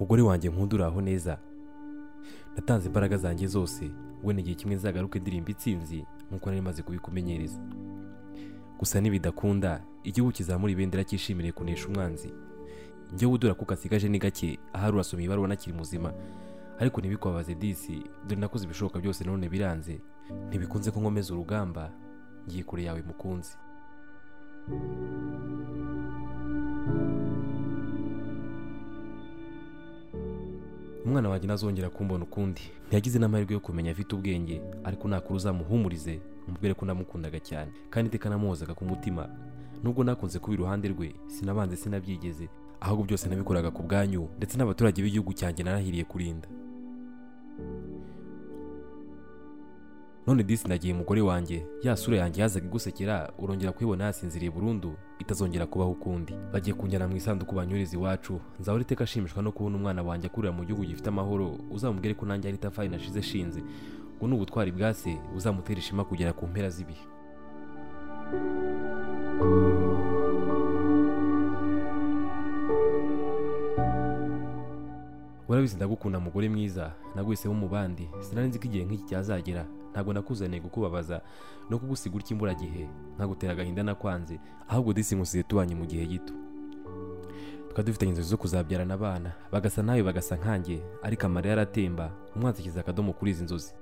mugore wanjye nkunda uraho neza. Natanze imbaraga zanjye zose. Wenda igihe kimwe nzagaruke ndirimba itsinzi nk'uko nari maze kubikumenyereza. Gusa nibidakunda. Igihugu kizamura ibendera cyishimire kunesha umwanzi. Njyewe udura kuko asigaje ni gake ahari urasoma ibaruwa nakiri muzima. Ariko ntibikwabaze disi dore nakoze ibishoboka byose none biranze. Ntibikunze ko nkomeza urugamba. Ngiye kure yawe mukunzi. Umwana wanjye ntazongera kumbona ukundi. Ntiyagize n'amahirwe yo kumenya afite ubwenge ariko nakuru uzamuhumurize umubwire ko namukundaga cyane. Kandi iteka namuhozaga ku mutima. Nubwo nakunze kuba iruhande rwe sinabanze sinabyigeze ahubwo byose nabikoraga ku bwanyu ndetse n'abaturage b'igihugu cyanjye narahiriye kurinda. None disi nagiye umugore wanjye. Ya sura yanjye yazaga igusekera urongera kuyibona yasinziriye burundu itazongera kubaho ukundi. Bagiye kunjyana mu isanduku banyuriza iwacu. Nzahora iteka ashimishwa no kubona umwana wanjye akurira mu gihugu gifite amahoro uzamubwire ko nanjye ari itafari nashize shinze. Ngo ni ubutwari bwa se buzamutera ishema kugera ku mpera z'ibihe. Urabizi ndagukunda mugore mwiza. Naguhisemo mu bandi. Sinari nzi ko igihe nk'iki cyazagera. Ntabwo nakuzaniye kukubabaza no kugusiga utya imburagihe. Nkagutera agahinda nakwanze ahubwo disi tubanye mu gihe gito. Twari dufitanye inzozi zo kuzabyarana abana. Bagasa nawe bagasa nkanjye. Ariko amarira aratemba umwanzi akadomo kuri izi nzozi.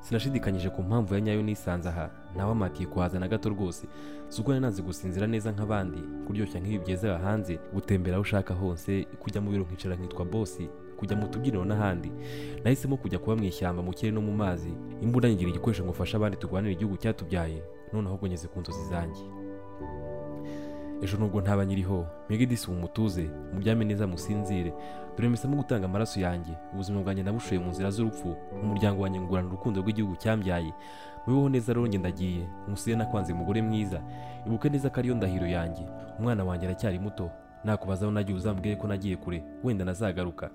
Sinashidikanyije ku mpamvu ya nyayo nisanze aha. Ntawamatiye kuhaza na gato rwose. Si ubwo nari nanze gusinzira neza nk'abandi. Kuryoshya nk'ibi byezera hanze gutembera aho ushaka hose kujya mu biro nkicara nkitwa bosi kujya mu tubyiniro n'ahandi. Nahisemo kujya kuba mu ishyamba mu kirere no mu mazi. Imbunda nyigira igikoresho ngo ufashe abandi turwanire igihugu cyatubyaye. None ahubwo ngeze ku nzozi zanjye. Ejo nubwo ntaba nyiriho mwige disi ubu mutuze muryame neza musinzire. Dore mpisemo gutanga amaraso yanjye. Ubuzima bwanjye nabushoye mu nzira z'urupfu. Umuryango wanjye ngurana urukundo rw'igihugu cyambyaye. Mubeho neza rero ndagiye. Musire nakwanze umugore mwiza. Ibuke neza ko ariyo ndahiro yanjye. Umwana wanjye aracyari muto. Nakubazaho nagiye uzambwire ko nagiye kure wenda nazagaruka.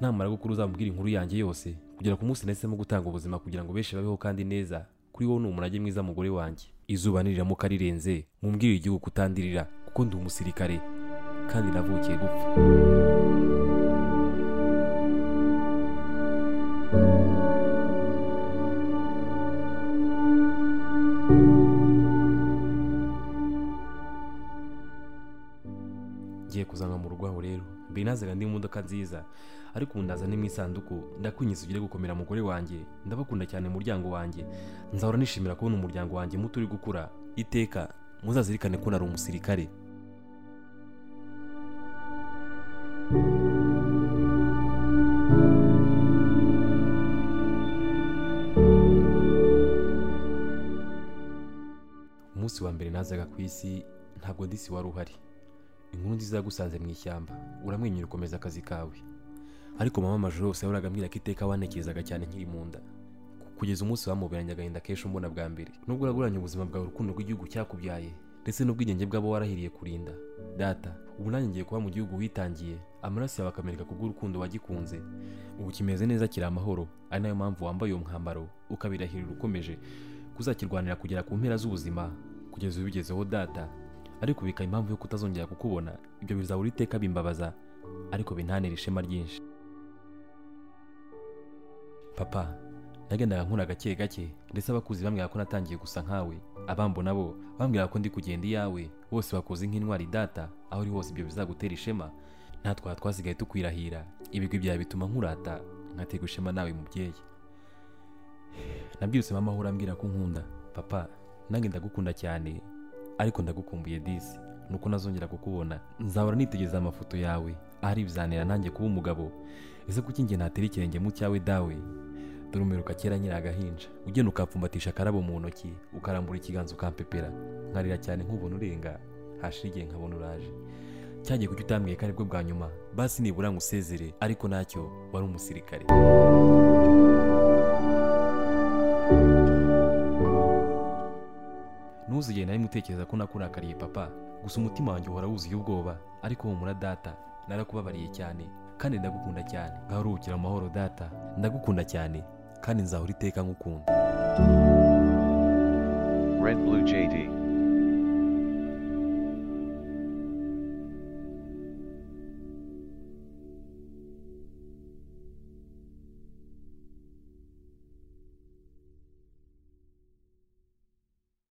Namara gukura uzamubwira inkuru yanjye yose. Kugera ku munsi nahisemo gutanga ubuzima kugira ngo benshi babeho kandi neza kuri wowe ni umurage mwiza mugore wanjye. Izuba niriramuka rirenze mumbwire igihugu kutandirira kuko ndi umusirikare kandi navukiye gupfa. Kuzanwa mu rugo aho rero. Mbere mu modoka nziza ariko ubu ndaza mu isanduku ndakwinjiza ugire gukomera mugore wanjye. Ndabakunda cyane umuryango wanjye. Nzahora nishimira kubona umuryango wanjye muto uri gukura. Iteka muzazirikane ko nari umusirikare. Umunsi wa mbere nazaga ku isi ntabwo disi wari uhari. Inkuru nziza yagusanze mu ishyamba. Uramwenyura ukomeza akazi kawe. Ariko mama amajoro yose yahoraga ambwira ko iteka wanekerezaga cyane nkiri mu nda. Kugeza umunsi wamuberanye agahinda kenshi umbona bwa mbere. Nubwo uraguranye ubuzima bwawe urukundo rw'igihugu cyakubyaye ndetse n'ubwigenge bw'abo warahiriye kurinda. Data ubu nanjye ngiye kuba mu gihugu witangiye. Amaraso yawe akameneka kubw'urukundo wagikunze. Ubu kimeze neza kiri amahoro. Ari na yo mpamvu wambaye uwo mwambaro ukabirahirira ukomeje kuzakirwanira kugera ku mpera z'ubuzima. Kugeza ubigezeho data. Ariko bikaba impamvu yo kutazongera kukubona. Ibyo bizabura iteka bimbabaza ariko bintanira ishema ryinshi. Papa nagendaga nkura gake gake ndetse abakuzi bambwira ko natangiye gusa nkawe. Abambona bo bambwira ko ndi kugenda iyawe. Bose bakoze nk'intwari data aho uri hose ibyo bizagutera ishema. Natwe aha twasigaye tukwirahira. Ibigwi byawe bituma nkurata nkaterwa ishema nawe mubyeyi. Nabyirutse mama ahora ambwira ko nkunda. Papa nange ndagukunda cyane. Ariko ndagukumbuye disi. Nuko nazongera kukubona. Nzahora nitegereza amafoto yawe. Ahari bizanira nanjye kuba umugabo. Ese kuki njye natera ikirenge mu cyawe dawe? Dore umeruka kera nkiri agahinja. Ugenda ukapfumbatisha akarabo mu ntoki ukarambura ikiganza ukampepera. Nkarira cyane nk'ubona urenga. Hashira igihe nkabona uraje. Cyagiye kuki utambwiye ko ari bwo bwa nyuma. Basi nibura ngusezere ariko ntacyo wari umusirikare. Ntuzigere na rimwe utekereza ko nakurakariye papa gusa umutima wanjye uhora wuzuye ubwoba ariko humura data narakubabariye cyane kandi ndagukunda cyane. Ngaho uruhukira mu mahoro data. Ndagukunda cyane kandi nzahora iteka nkukunda Red Blue JD.